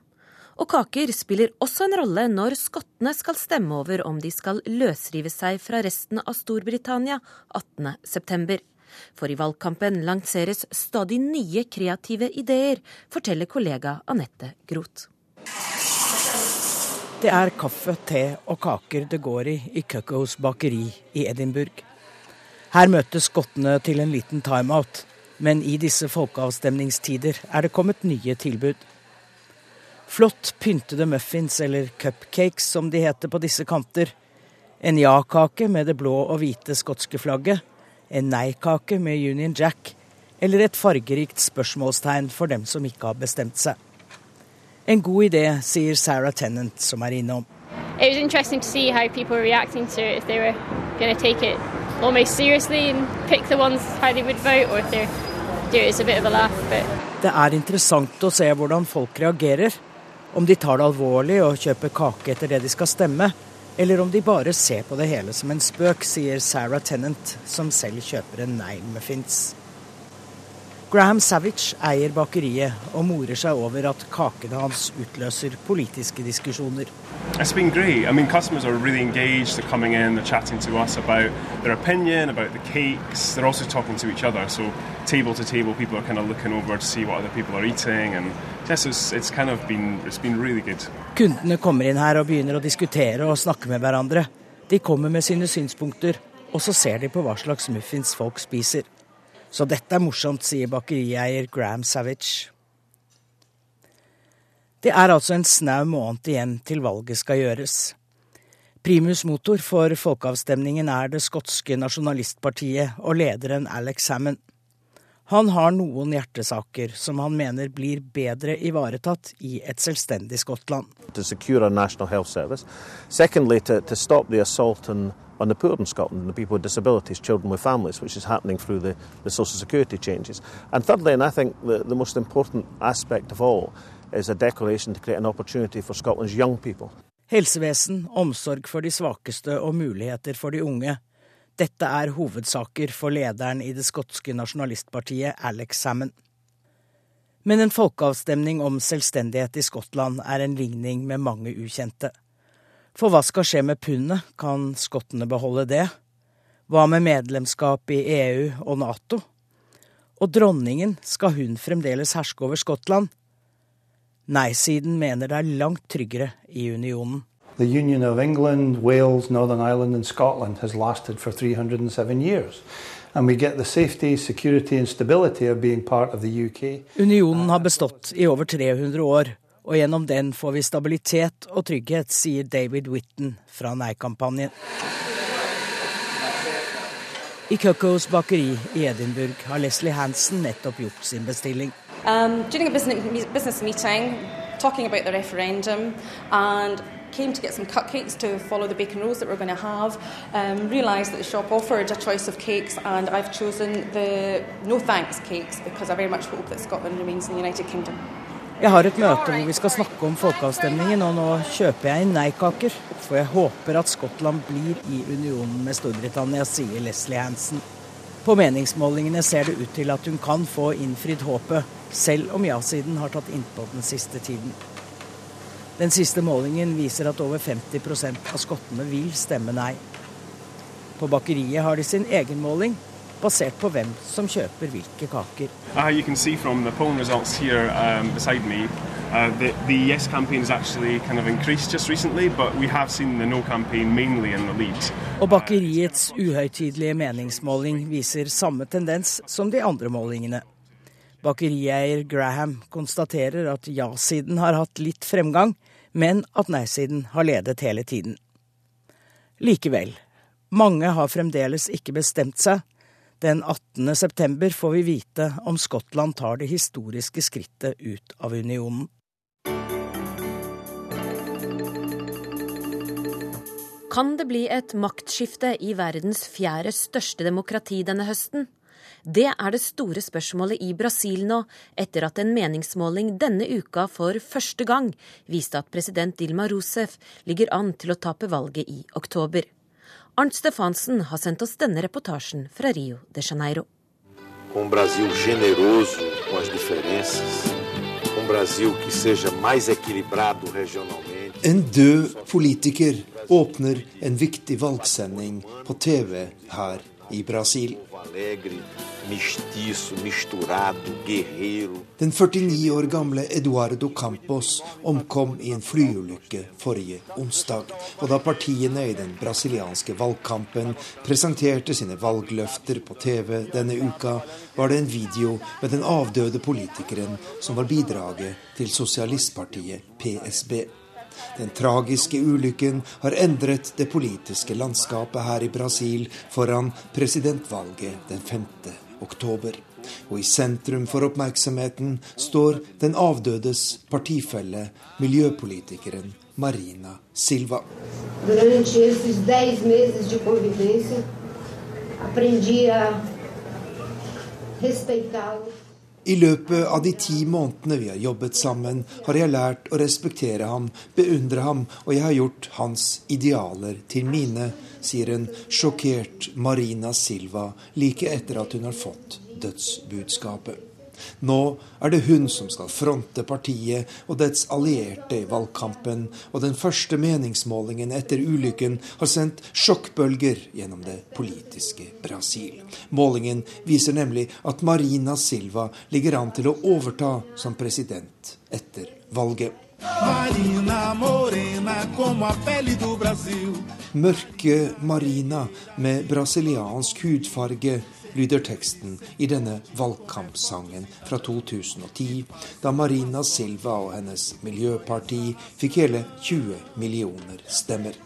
Og kaker spiller også en rolle når skottene skal stemme over om de skal løsrive seg fra resten av Storbritannia 18.9. For i valgkampen lanseres stadig nye kreative ideer, forteller kollega Anette Groth. Det er kaffe, te og kaker det går i i Cuckoos bakeri i Edinburgh. Her møtes skottene til en liten timeout, men i disse folkeavstemningstider er det kommet nye tilbud. Flott pyntede muffins, eller cupcakes som de heter på disse kanter. En ja-kake med det blå og hvite skotske flagget. En nei-kake med Union Jack. Eller et fargerikt spørsmålstegn for dem som ikke har bestemt seg. En god idé, sier Sarah Tennant, som er innom. It was interesting to see how people were reacting to it, if they were going to take it almost seriously and pick the ones how they would vote, or if they do it as a bit of a laugh. But... Det er interessant å se hvordan folk reagerer. Om de tar det alvorlig og kjøper kake etter det de skal stemme, eller om de bare ser på det hele som en spøk, sier Sarah Tennant, som selv kjøper en negl-muffins. Graham Savage eier bakeriet og morer seg over at kakene hans utløser politiske diskusjoner. It's been great. I mean, customers are really engaged. They're coming in, they're chatting to us about their opinion, about the cakes. They're also talking to each other. So, table to table, people are kind of looking over to see what other people are eating. And yes, it's, it's kind of been, it's been really good. Kundene kommer inn her og begynner å diskutere og snakke med hverandre. De kommer med sine synspunkter, og så ser de på hva slags muffins folk spiser. Så dette er morsomt, sier bakerieier Graham Savage. Det er altså en snau måned igjen til valget skal gjøres. Primus motor for folkeavstemningen er det skotske nasjonalistpartiet og lederen Alex Salmon. Han har noen hjertesaker som han mener blir bedre ivaretatt i et selvstendig Skottland. To secure our national health service. Secondly, to, to stop the assault on, on the poor in Scotland, the people with disabilities, children with families, which is happening through the, the social security changes. And thirdly, and I think the, the most important aspect of all, is a declaration to create an opportunity for Scotland's young people. Helsevesen, omsorg for de svakeste og muligheter for de unge. Dette er hovedsaker for lederen i det skotske nasjonalistpartiet Alex Salmon. Men en folkeavstemning om selvstendighet i Skottland er en ligning med mange ukjente. For hva skal skje med pundet, kan skottene beholde det? Hva med medlemskap i EU og Nato? Og dronningen, skal hun fremdeles herske over Skottland? Nei-siden mener det er langt tryggere i unionen. The Union of England, Wales, Northern Ireland, and Scotland has lasted for 307 years. And we get the safety, security, and stability of being part of the UK. Unionen har bestått i over 300 år, og gjennom den får vi stabilitet og trygghet, sier David Whitten fra Nei-kampanjen. I Cuckoos bakeri i Edinburgh har Leslie Hansen nettopp gjort sin bestilling. Um, during a business, business meeting, talking about the referendum, and came to get some cupcakes to follow the bacon rolls that we're going to have. Um, realised that the shop offered a choice of cakes, and I've chosen the no thanks cakes because I very much hope that Scotland remains in the United Kingdom. Jeg har et møte hvor vi skal snakke om folkeavstemningen, og nå kjøper jeg inn nei-kaker. For jeg håper at Skottland blir i unionen med Storbritannia, sier Leslie Hansen. På meningsmålingene ser det ut til at hun kan få innfridd håpet, selv om ja-siden har tatt innpå den siste tiden. Den siste målingen viser at over 50% av skottene vil stemme nei. På bakeriet har de sin egen måling, basert på hvem som kjøper hvilke kaker. Uh, you can see from the polling results here um, beside me, uh, the, the yes campaign has actually kind of increased just recently, but we have seen the no campaign mainly in the lead. Og bakeriets uhøytidelige meningsmåling viser samme tendens som de andre målingene. Bakerieier Graham konstaterer at ja-siden har hatt litt fremgang, men at nei-siden har ledet hele tiden. Likevel, mange har fremdeles ikke bestemt seg. Den 18. september får vi vite om Skottland tar det historiske skrittet ut av unionen. Kan det bli et maktskifte i verdens fjerde største demokrati denne høsten? Det er det store spørsmålet i Brasil nå, etter at en meningsmåling denne uka for første gang viste at president Dilma Rousef ligger an til å tape valget i oktober. Arnt Stefansen har sendt oss denne reportasjen fra Rio de Janeiro. Um Brasil generoso com as diferenças, um Brasil que seja mais equilibrado regionalmente. En død politiker åpner en viktig valgsending på TV her i Brasil. Den 49 år gamle Eduardo Campos omkom i en flyulykke forrige onsdag. Og da partiene i den brasilianske valgkampen presenterte sine valgløfter på TV denne uka, var det en video med den avdøde politikeren som var bidraget til sosialistpartiet PSB. Den tragiske ulykken har endret det politiske landskapet her i Brasil foran presidentvalget den 5. oktober. Og i sentrum for oppmerksomheten står den avdødes partifelle, miljøpolitikeren Marina Silva. Durante esses dez meses de convivência, aprendi a respeitá-lo. I løpet av de ti månedene vi har jobbet sammen, har jeg lært å respektere ham, beundre ham, og jeg har gjort hans idealer til mine, sier en sjokkert Marina Silva like etter at hun har fått dødsbudskapet. Nå er det hun som skal fronte partiet og dets allierte i valgkampen, og den første meningsmålingen etter ulykken har sendt sjokkbølger gjennom det politiske Brasil. Målingen viser nemlig at Marina Silva ligger an til å overta som president etter valget. Marina morena como a pele do Brasil. Mørke Marina med brasiliansk hudfarge lyder teksten i denne valgkampsangen fra 2010, da Marina Silva og hennes miljøparti fikk hele 20 millioner stemmer.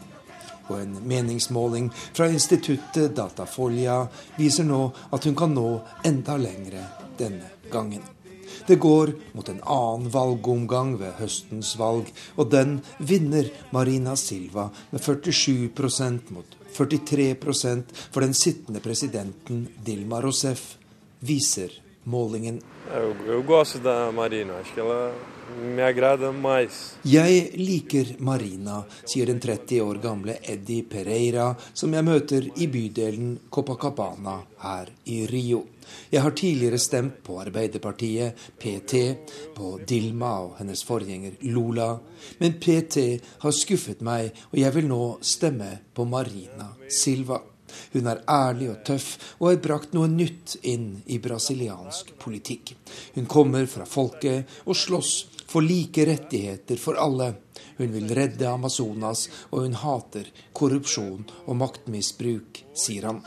Og en meningsmåling fra instituttet Datafolia viser nå at hun kan nå enda lengre denne gangen. Det går mot en annen valgomgang ved høstens valg, og den vinner Marina Silva med 47% mot 43% for den sittende presidenten Dilma Rousef, viser målingen. Jeg liker Marina, sier den 30 år gamle Eddie Pereira, som jeg møter i bydelen Copacabana her i Rio. Jeg har tidligere stemt på Arbeiderpartiet, PT, på Dilma og hennes forgjenger Lula. Men PT har skuffet meg, og jeg vil nå stemme på Marina Silva. Hun er ærlig og tøff og har brakt noe nytt inn i brasiliansk politikk. Hun kommer fra folket og slåss for like rettigheter for alle. Hun vil redde Amazonas, og hun hater korrupsjon og maktmisbruk, sier han.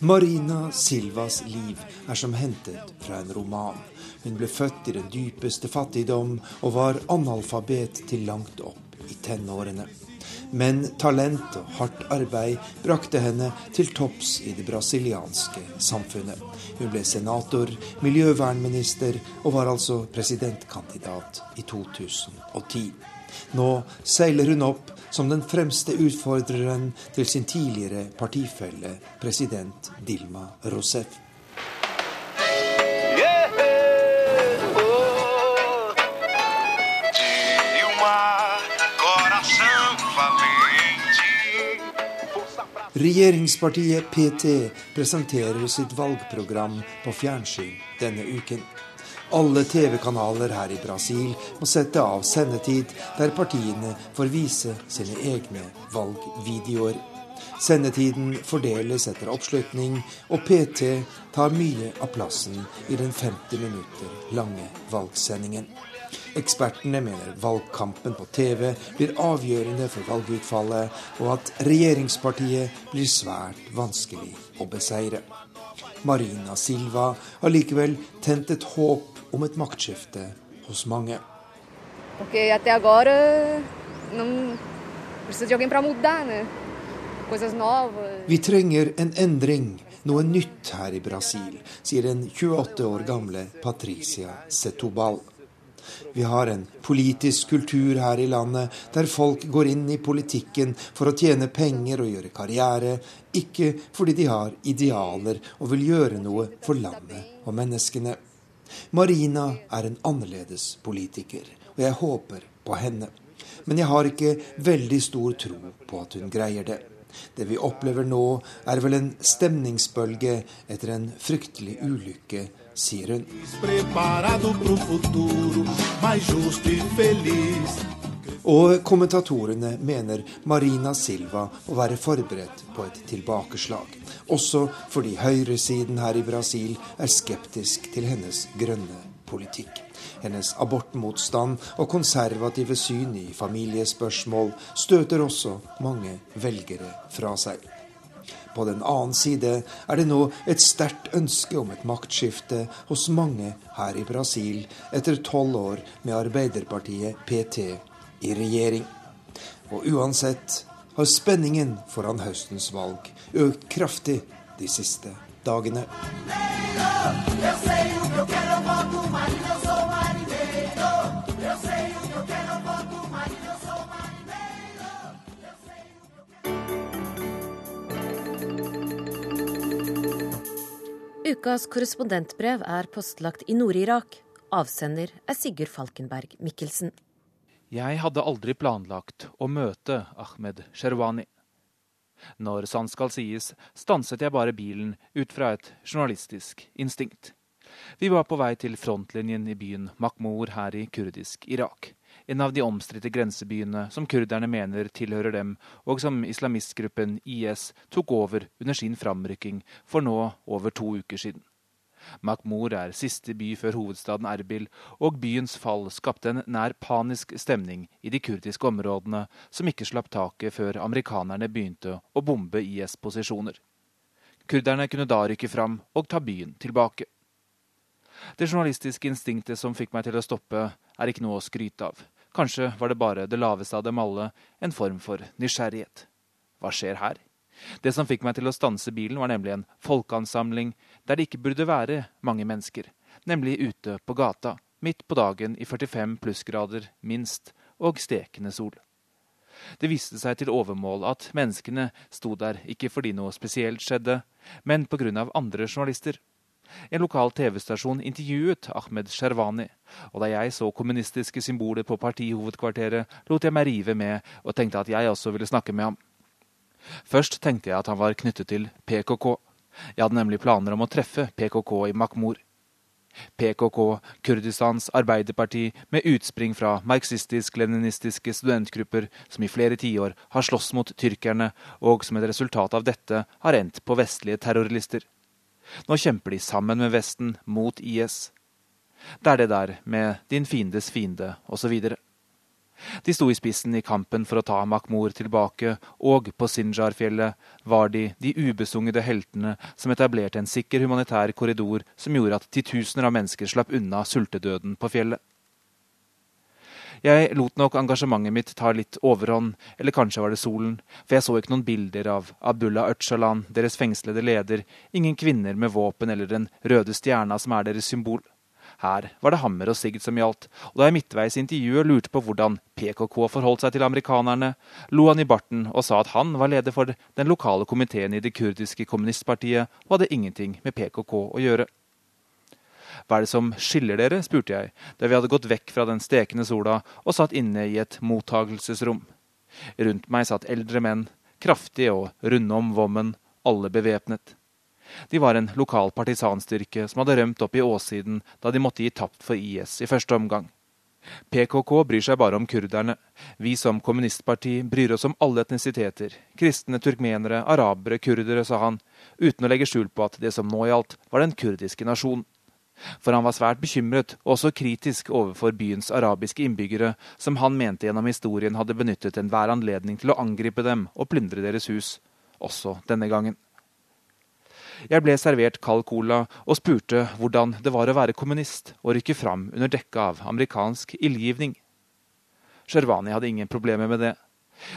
Marina Silvas liv er som hentet fra en roman. Hun ble født i den dypeste fattigdom og var analfabet til langt opp i tenårene. Men talent og hardt arbeid brakte henne til topps i det brasilianske samfunnet. Hun ble senator, miljøvernminister og var altså presidentkandidat i 2010. Nå seiler hun opp som den fremste utfordreren til sin tidligere partifelle, president Dilma Rousef. Regjeringspartiet PT presenterer sitt valgprogram på fjernsyn denne uken. Alle TV-kanaler her i Brasil må sette av sendetid der partiene får vise sine egne valgvideoer. Sendetiden fordeles etter oppslutning, og PT tar mye av plassen i den 50 minutter lange valgsendingen. Ekspertene mener valgkampen på TV blir avgjørende for valgutfallet, og at regjeringspartiet blir svært vanskelig å beseire. Marina Silva har likevel tent et håp om et maktskifte hos mange. Vi trenger en endring, noe nytt her i Brasil, sier den 28 år gamle Patricia Setubal. Vi har en politisk kultur her i landet der folk går inn i politikken for å tjene penger og gjøre karriere, ikke fordi de har idealer og vil gjøre noe for landet og menneskene. Marina er en annerledes politiker, og jeg håper på henne. Men jeg har ikke veldig stor tro på at hun greier det. Det vi opplever nå, er vel en stemningsbølge etter en fryktelig ulykke sier hun. Og kommentatorene mener Marina Silva å være forberedt på et tilbakeslag. Også fordi høyresiden her i Brasil er skeptisk til hennes grønne politikk. Hennes abortmotstand og konservative syn i familiespørsmål støter også mange velgere fra seg. På den annen side er det nå et sterkt ønske om et maktskifte hos mange her i Brasil etter tolv år med Arbeiderpartiet PT i regjering. Og uansett har spenningen foran høstens valg økt kraftig de siste dagene. Ukas korrespondentbrev er postlagt i Nord-Irak. Avsender er Sigurd Falkenberg Mikkelsen. Jeg hadde aldri planlagt å møte Ahmed Sherwani. Når sant skal sies, stanset jeg bare bilen ut fra et journalistisk instinkt. Vi var på vei til frontlinjen i byen Makmur her i kurdisk Irak en av de omstridte grensebyene som kurderne mener tilhører dem, og som islamistgruppen IS tok over under sin framrykking for nå over to uker siden. Makmur er siste by før hovedstaden Erbil, og byens fall skapte en nær panisk stemning i de kurdiske områdene, som ikke slapp taket før amerikanerne begynte å bombe IS' posisjoner. Kurderne kunne da rykke fram og ta byen tilbake. Det journalistiske instinktet som fikk meg til å stoppe, er ikke noe å skryte av. Kanskje var det bare det laveste av dem alle, en form for nysgjerrighet. Hva skjer her? Det som fikk meg til å stanse bilen, var nemlig en folkeansamling der det ikke burde være mange mennesker, nemlig ute på gata, midt på dagen i 45 plussgrader minst, og stekende sol. Det viste seg til overmål at menneskene sto der ikke fordi noe spesielt skjedde, men på grunn av andre journalister. En lokal TV-stasjon intervjuet Ahmed Sherwani, og da jeg så kommunistiske symboler på partihovedkvarteret, lot jeg meg rive med og tenkte at jeg også ville snakke med ham. Først tenkte jeg at han var knyttet til PKK. Jeg hadde nemlig planer om å treffe PKK i Makmur. PKK, Kurdistans arbeiderparti med utspring fra marxistisk-leninistiske studentgrupper som i flere tiår har slåss mot tyrkerne, og som et resultat av dette har endt på vestlige terrorlister. Nå kjemper de sammen med Vesten mot IS. Det er det der med din fiendes fiende osv. De sto i spissen i kampen for å ta Makmur tilbake, og på Sinjar-fjellet var de de ubesungede heltene som etablerte en sikker humanitær korridor som gjorde at titusener av mennesker slapp unna sultedøden på fjellet. Jeg lot nok engasjementet mitt ta litt overhånd, eller kanskje var det solen, for jeg så ikke noen bilder av Abdullah Öcalan, deres fengslede leder, ingen kvinner med våpen eller den røde stjerna som er deres symbol. Her var det hammer og sigd som gjaldt, og da jeg midtveis i intervjuet lurte på hvordan PKK forholdt seg til amerikanerne, lo han i barten og sa at han var leder for den lokale komiteen i det kurdiske kommunistpartiet og hadde ingenting med PKK å gjøre. Hva er det som skiller dere, spurte jeg, da vi hadde gått vekk fra den stekende sola og satt inne i et mottagelsesrom. Rundt meg satt eldre menn, kraftige og runde om vommen, alle bevæpnet. De var en lokal partisanstyrke som hadde rømt opp i åssiden da de måtte gi tapt for IS i første omgang. PKK bryr seg bare om kurderne. Vi som kommunistparti bryr oss om alle etnisiteter. Kristne, turkmenere, arabere, kurdere, sa han, uten å legge skjul på at det som nå gjaldt, var den kurdiske nasjonen. For han var svært bekymret, og også kritisk overfor byens arabiske innbyggere, som han mente gjennom historien hadde benyttet enhver anledning til å angripe dem og plyndre deres hus, også denne gangen. Jeg ble servert kald cola og spurte hvordan det var å være kommunist og rykke fram under dekke av amerikansk ildgivning. Sherwani hadde ingen problemer med det.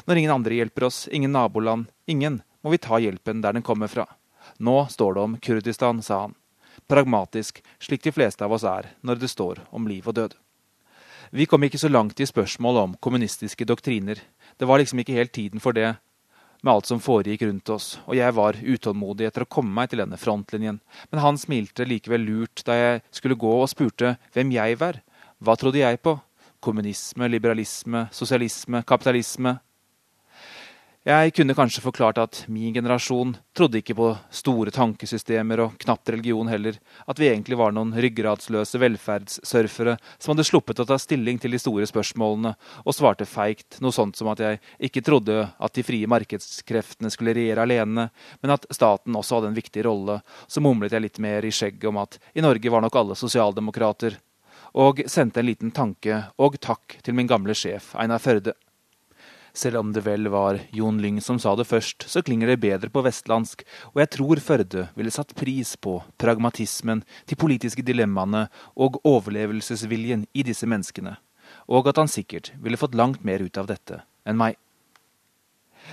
Når ingen andre hjelper oss, ingen naboland, ingen, må vi ta hjelpen der den kommer fra. Nå står det om Kurdistan, sa han pragmatisk, slik de fleste av oss er når det står om liv og død. Vi kom ikke så langt i spørsmålet om kommunistiske doktriner. Det var liksom ikke helt tiden for det med alt som foregikk rundt oss, og jeg var utålmodig etter å komme meg til denne frontlinjen. Men han smilte likevel lurt da jeg skulle gå og spurte hvem jeg var. Hva trodde jeg på? Kommunisme, liberalisme, sosialisme, kapitalisme? Jeg kunne kanskje forklart at min generasjon trodde ikke på store tankesystemer og knapt religion heller, at vi egentlig var noen ryggradsløse velferdssurfere som hadde sluppet å ta stilling til de store spørsmålene, og svarte feigt noe sånt som at jeg ikke trodde at de frie markedskreftene skulle regjere alene, men at staten også hadde en viktig rolle. Så mumlet jeg litt mer i skjegget om at i Norge var nok alle sosialdemokrater, og sendte en liten tanke og takk til min gamle sjef Einar Førde. Selv om det vel var Jon Lyng som sa det først, så klinger det bedre på vestlandsk, og jeg tror Førde ville satt pris på pragmatismen, de politiske dilemmaene og overlevelsesviljen i disse menneskene, og at han sikkert ville fått langt mer ut av dette enn meg.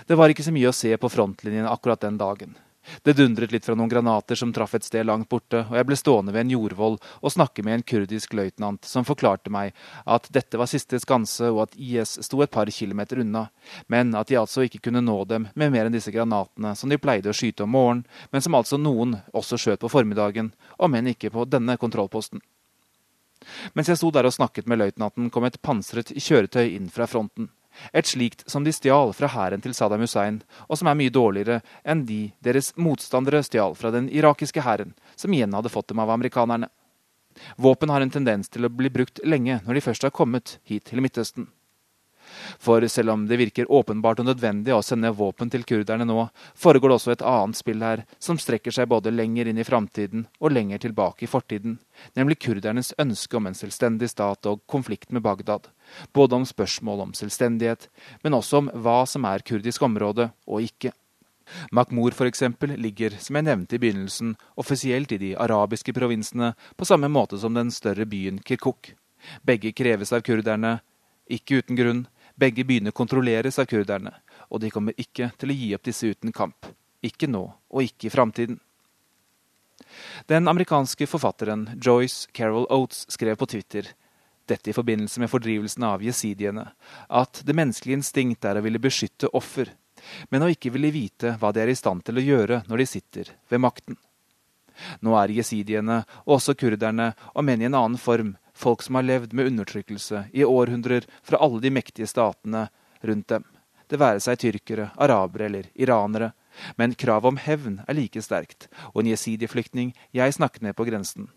Det var ikke så mye å se på frontlinjen akkurat den dagen. Det dundret litt fra noen granater som traff et sted langt borte, og jeg ble stående ved en jordvoll og snakke med en kurdisk løytnant som forklarte meg at dette var siste skanse og at IS sto et par kilometer unna, men at de altså ikke kunne nå dem med mer enn disse granatene som de pleide å skyte om morgenen, men som altså noen også skjøt på formiddagen, om enn ikke på denne kontrollposten. Mens jeg sto der og snakket med løytnanten, kom et pansret kjøretøy inn fra fronten. Et slikt som de stjal fra hæren til Saddam Hussein, og som er mye dårligere enn de deres motstandere stjal fra den irakiske hæren, som igjen hadde fått dem av amerikanerne. Våpen har en tendens til å bli brukt lenge når de først har kommet hit til Midtøsten. For selv om det virker åpenbart og nødvendig å sende våpen til kurderne nå, foregår det også et annet spill her, som strekker seg både lenger inn i framtiden og lenger tilbake i fortiden, nemlig kurdernes ønske om en selvstendig stat og konflikt med Bagdad. Både om spørsmål om selvstendighet, men også om hva som er kurdisk område og ikke. Makhmur f.eks. ligger, som jeg nevnte i begynnelsen, offisielt i de arabiske provinsene, på samme måte som den større byen Kirkuk. Begge kreves av kurderne, ikke uten grunn, begge byene kontrolleres av kurderne, og de kommer ikke til å gi opp disse uten kamp. Ikke nå, og ikke i framtiden. Den amerikanske forfatteren Joyce Carol Oates skrev på Twitter dette i forbindelse med fordrivelsen av jesidiene, at det menneskelige instinkt er å ville beskytte offer, men å ikke ville vite hva de er i stand til å gjøre når de sitter ved makten. Nå er jesidiene, og også kurderne, om enn i en annen form, folk som har levd med undertrykkelse i århundrer fra alle de mektige statene rundt dem, det være seg tyrkere, arabere eller iranere. Men kravet om hevn er like sterkt, og en jesidi-flyktning jeg snakket med på grensen.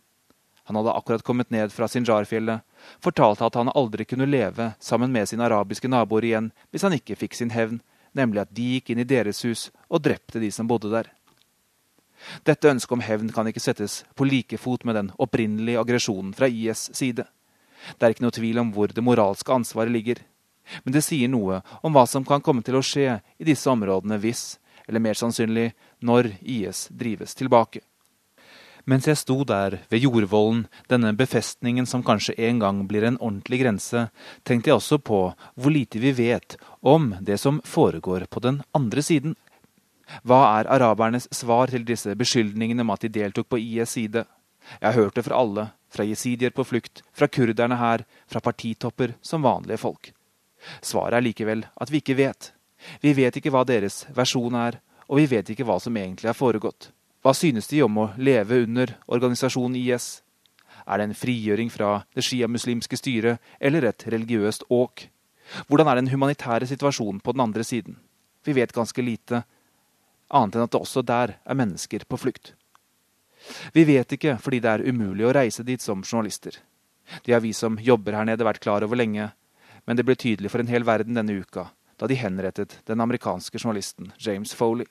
Han hadde akkurat kommet ned fra Sinjar-fjellet, fortalte at han aldri kunne leve sammen med sine arabiske naboer igjen hvis han ikke fikk sin hevn, nemlig at de gikk inn i deres hus og drepte de som bodde der. Dette ønsket om hevn kan ikke settes på like fot med den opprinnelige aggresjonen fra IS' side. Det er ikke noe tvil om hvor det moralske ansvaret ligger. Men det sier noe om hva som kan komme til å skje i disse områdene hvis, eller mer sannsynlig når, IS drives tilbake. Mens jeg sto der ved jordvollen, denne befestningen som kanskje en gang blir en ordentlig grense, tenkte jeg også på hvor lite vi vet om det som foregår på den andre siden. Hva er arabernes svar til disse beskyldningene om at de deltok på IS side? Jeg har hørt det fra alle, fra jesidier på flukt, fra kurderne her, fra partitopper som vanlige folk. Svaret er likevel at vi ikke vet. Vi vet ikke hva deres versjon er, og vi vet ikke hva som egentlig har foregått. Hva synes de om å leve under organisasjonen IS? Er det en frigjøring fra det sjiamuslimske styret eller et religiøst åk? Hvordan er den humanitære situasjonen på den andre siden? Vi vet ganske lite, annet enn at det også der er mennesker på flukt. Vi vet ikke fordi det er umulig å reise dit som journalister. Det har vi som jobber her nede vært klar over lenge, men det ble tydelig for en hel verden denne uka da de henrettet den amerikanske journalisten James Foley.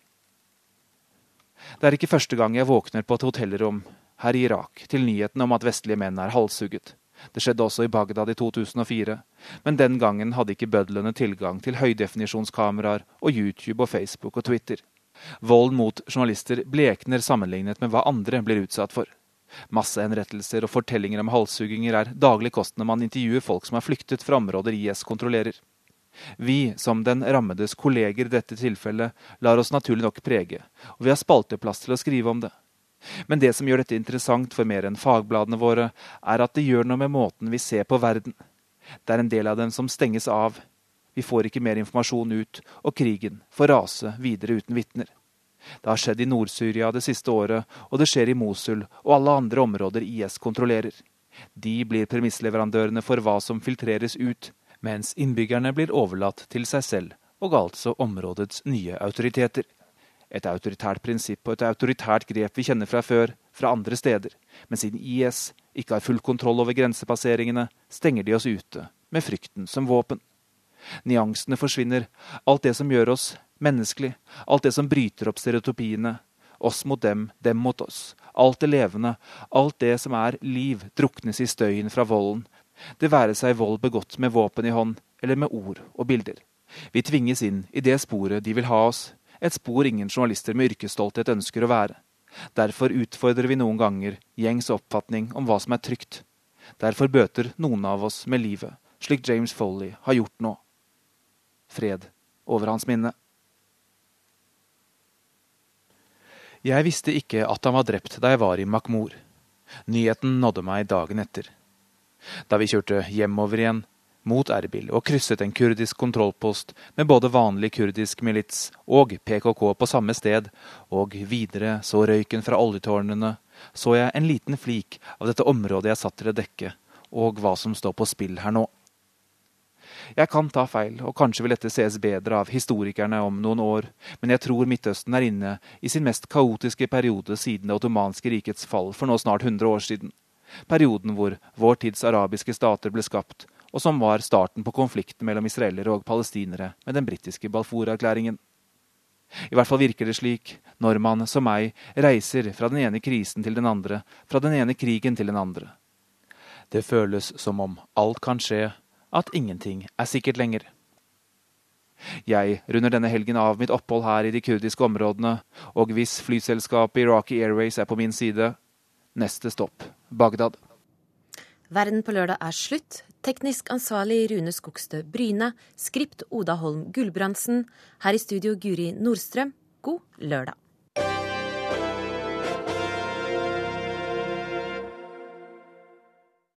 Det er ikke første gang jeg våkner på et hotellrom her i Irak til nyheten om at vestlige menn er halshugget. Det skjedde også i Bagdad i 2004, men den gangen hadde ikke bødlene tilgang til høydefinisjonskameraer og YouTube og Facebook og Twitter. Vold mot journalister blekner sammenlignet med hva andre blir utsatt for. Massehenrettelser og fortellinger om halshugginger er daglig kost når man intervjuer folk som har flyktet fra områder IS kontrollerer. Vi, som den rammedes kolleger i dette tilfellet, lar oss naturlig nok prege, og vi har spalteplass til å skrive om det. Men det som gjør dette interessant for mer enn fagbladene våre, er at det gjør noe med måten vi ser på verden. Det er en del av dem som stenges av. Vi får ikke mer informasjon ut, og krigen får rase videre uten vitner. Det har skjedd i Nord-Syria det siste året, og det skjer i Mosul og alle andre områder IS kontrollerer. De blir premissleverandørene for hva som filtreres ut, mens innbyggerne blir overlatt til seg selv, og altså områdets nye autoriteter. Et autoritært prinsipp og et autoritært grep vi kjenner fra før, fra andre steder. Men siden IS ikke har full kontroll over grensepasseringene, stenger de oss ute, med frykten som våpen. Nyansene forsvinner, alt det som gjør oss menneskelig, alt det som bryter opp stereotopiene, oss mot dem, dem mot oss, alt det levende, alt det som er liv, druknes i støyen fra volden, det være seg vold begått med våpen i hånd, eller med ord og bilder. Vi tvinges inn i det sporet de vil ha oss, et spor ingen journalister med yrkesstolthet ønsker å være. Derfor utfordrer vi noen ganger gjengs oppfatning om hva som er trygt. Derfor bøter noen av oss med livet, slik James Foley har gjort nå. Fred over hans minne. Jeg visste ikke at han var drept da jeg var i Makmur. Nyheten nådde meg dagen etter. Da vi kjørte hjemover igjen, mot Erbil og krysset en kurdisk kontrollpost med både vanlig kurdisk milits og PKK på samme sted, og videre så røyken fra oljetårnene, så jeg en liten flik av dette området jeg satt til å dekke, og hva som står på spill her nå. Jeg kan ta feil, og kanskje vil dette sees bedre av historikerne om noen år, men jeg tror Midtøsten er inne i sin mest kaotiske periode siden det ottomanske rikets fall for nå snart 100 år siden. Perioden hvor vår tids arabiske stater ble skapt, og som var starten på konflikten mellom israelere og palestinere med den britiske Balfour-erklæringen. I hvert fall virker det slik når man, som meg, reiser fra den ene krisen til den andre, fra den ene krigen til den andre. Det føles som om alt kan skje, at ingenting er sikkert lenger. Jeg runder denne helgen av mitt opphold her i de kurdiske områdene, og hvis flyselskapet Iraqi Airways er på min side, neste stopp Bagdad. Verden på lørdag er slutt. Teknisk ansvarlig Rune Skogstø Bryne. Skript Oda Holm Gulbrandsen. Her i studio Guri Nordstrøm. God lørdag.